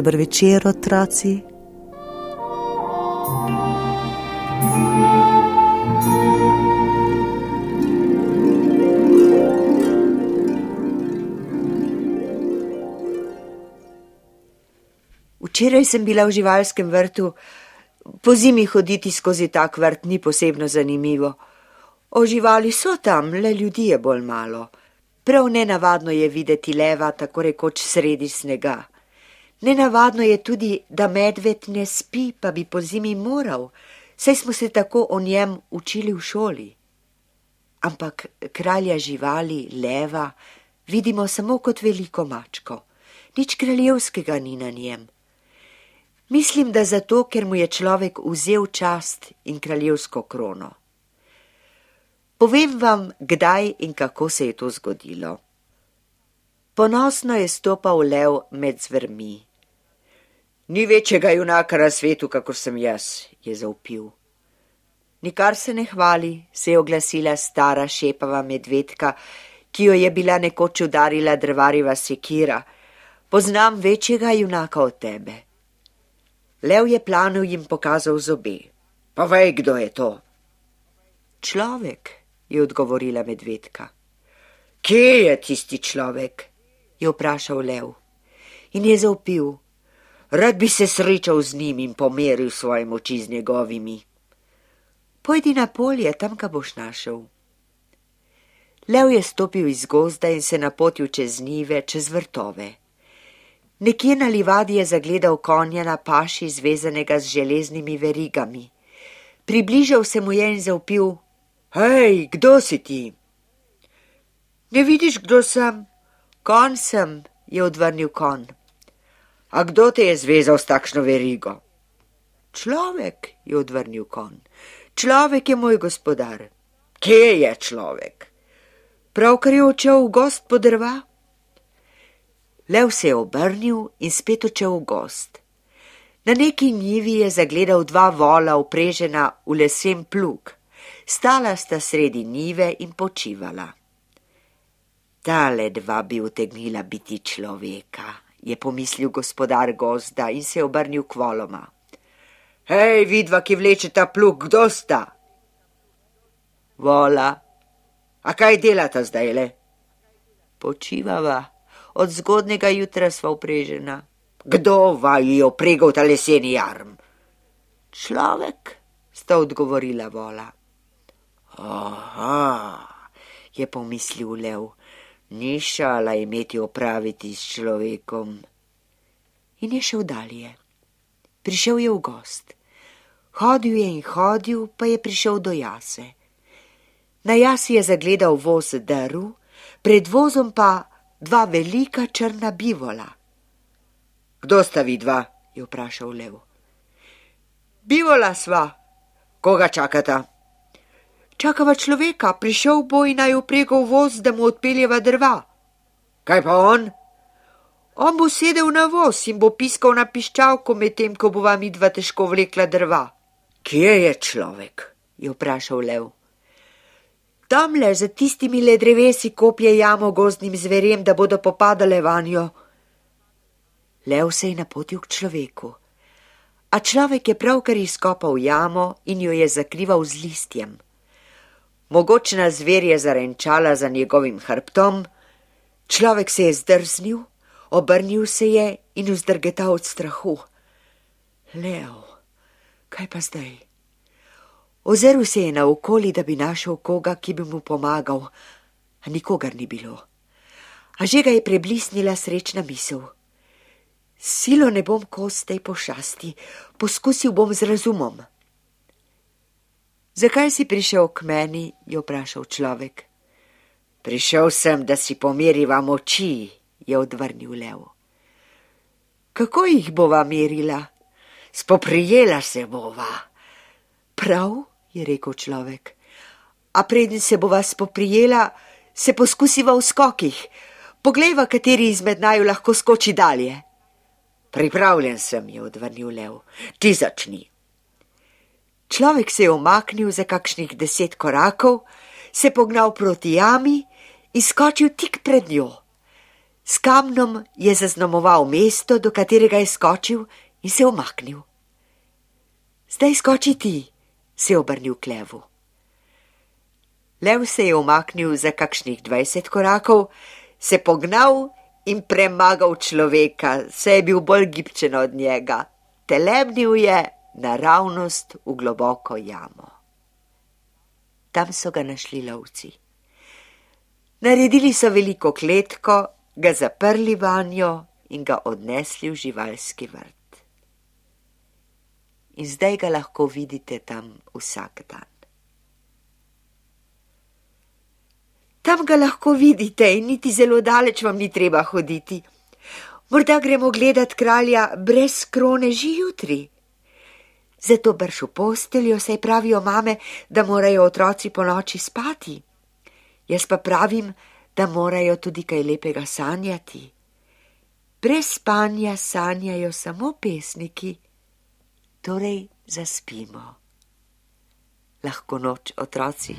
Dober večer, otroci. Včeraj sem bila v živalskem vrtu. Po zimi hoditi skozi tak vrt ni posebno zanimivo. O živali so tam, le ljudi je bolj malo. Prav nenavadno je videti leva tako rekoč sredi snega. Nenavadno je tudi, da medved ne spi, pa bi po zimi moral, saj smo se tako o njem učili v šoli. Ampak kralja živali, leva, vidimo samo kot veliko mačko. Nič kraljevskega ni na njem. Mislim, da zato, ker mu je človek vzel čast in kraljevsko krono. Povem vam, kdaj in kako se je to zgodilo. Ponosno je stopal lev med zvrmi. Ni večjega junaka na svetu, kakor sem jaz, je zaupil. Nikar se ne hvali, se je oglasila stara šepava medvedka, ki jo je bila nekoč udarila drvariva sekira. Poznam večjega junaka od tebe. Lev je planu jim pokazal zobe. Pa vej, kdo je to? Človek, je odgovorila medvedka. Kje je tisti človek? je vprašal lev. In je zaupil. Rad bi se srečal z njim in pomeril svoje moči z njegovimi. Pojdi na polje, tam ga boš našel. Lev je stopil iz gozda in se napotil čez njive, čez vrtove. Nekje na livadi je zagledal konja na paši zvezanega z železnimi verigami. Približal se mu je in zaupil: Hej, kdo si ti? Ne vidiš, kdo sem? Kon sem, je odvrnil kon. A kdo te je zvezal s takšno verigo? Človek, je odvrnil kon. Človek je moj gospodar. Kje je človek? Pravkar je odšel v gost po drva. Lev se je obrnil in spet odšel v gost. Na neki njivi je zagledal dva vola uprežena v lesen plug. Stala sta sredi njive in počivala. Tale dva bi utegnila biti človeka, je pomislil gospodar gozda in se je obrnil k voloma. Hej, vidva, ki vlečeta plug, kdo sta? Vola. A kaj delata zdaj le? Počivava od zgodnega jutra sva uprežena. Kdo vaju je opregal ta leseni jarm? Človek, sta odgovorila vola. Aha, je pomislil lev, ni šala imeti opraviti s človekom. In je šel dalje. Prišel je v gost. Hodil je in hodil, pa je prišel do jase. Na jasi je zagledal voz drv, pred vozom pa dva velika črna bivola. Kdo sta vidva? je vprašal lev. Bivola sva, koga čakata? Čakava človeka, prišel bo in naj upregal voz, da mu odpeljeva drva. Kaj pa on? On bo sedel na voz in bo piskal na piščalko, medtem ko bo vam idva težko vlekla drva. Kje je človek? je vprašal lev. Tamle za tistimi le drevesi kopje jamo gozdnim zverjem, da bodo popadale vanjo. Lev se je napotil k človeku. A človek je pravkar izkopal jamo in jo je zakrival z listjem. Mogočna zver je zarenčala za njegovim hrbtom, človek se je zdrznil, obrnil se je in vzdrgetal od strahu. Lev, kaj pa zdaj? Ozeril se je naokoli, da bi našel koga, ki bi mu pomagal, a nikogar ni bilo. A že ga je preblisnila srečna misel. Silo ne bom kos tej pošasti, poskusil bom z razumom. Zakaj si prišel k meni? je vprašal človek. Prišel sem, da si pomeriva moči, je odvrnil lev. Kako jih bova merila? Spoprijela se bova. Prav, je rekel človek. A preden se bo vas poprijela, se poskusiva v skokih. Poglejva, kateri izmed naju lahko skoči dalje. Pripravljen sem, je odvrnil lev. Ti začni. Človek se je omaknil za kakšnih deset korakov, se pognal proti jami in skočil tik pred njo. S kamnom je zaznamoval mesto, do katerega je skočil in se omaknil. Zdaj skoči ti, se je obrnil k levu. Lev se je omaknil za kakšnih dvajset korakov, se pognal in premagal človeka, se je bil bolj gibčen od njega. Telemnil je naravnost v globoko jamo. Tam so ga našli lovci. Naredili so veliko kletko, ga zaprli vanjo in ga odnesli v živalski vrt. In zdaj ga lahko vidite tam vsak dan. Tam ga lahko vidite in niti zelo daleč vam ni treba hoditi. Morda gremo gledat kralja brez krone že jutri. Zato brž v posteljo, saj pravijo mame, da morajo otroci po noči spati. Jaz pa pravim, da morajo tudi kaj lepega sanjati. Brez spanja sanjajo samo pesniki, torej zaspimo. Lahko noč, otroci.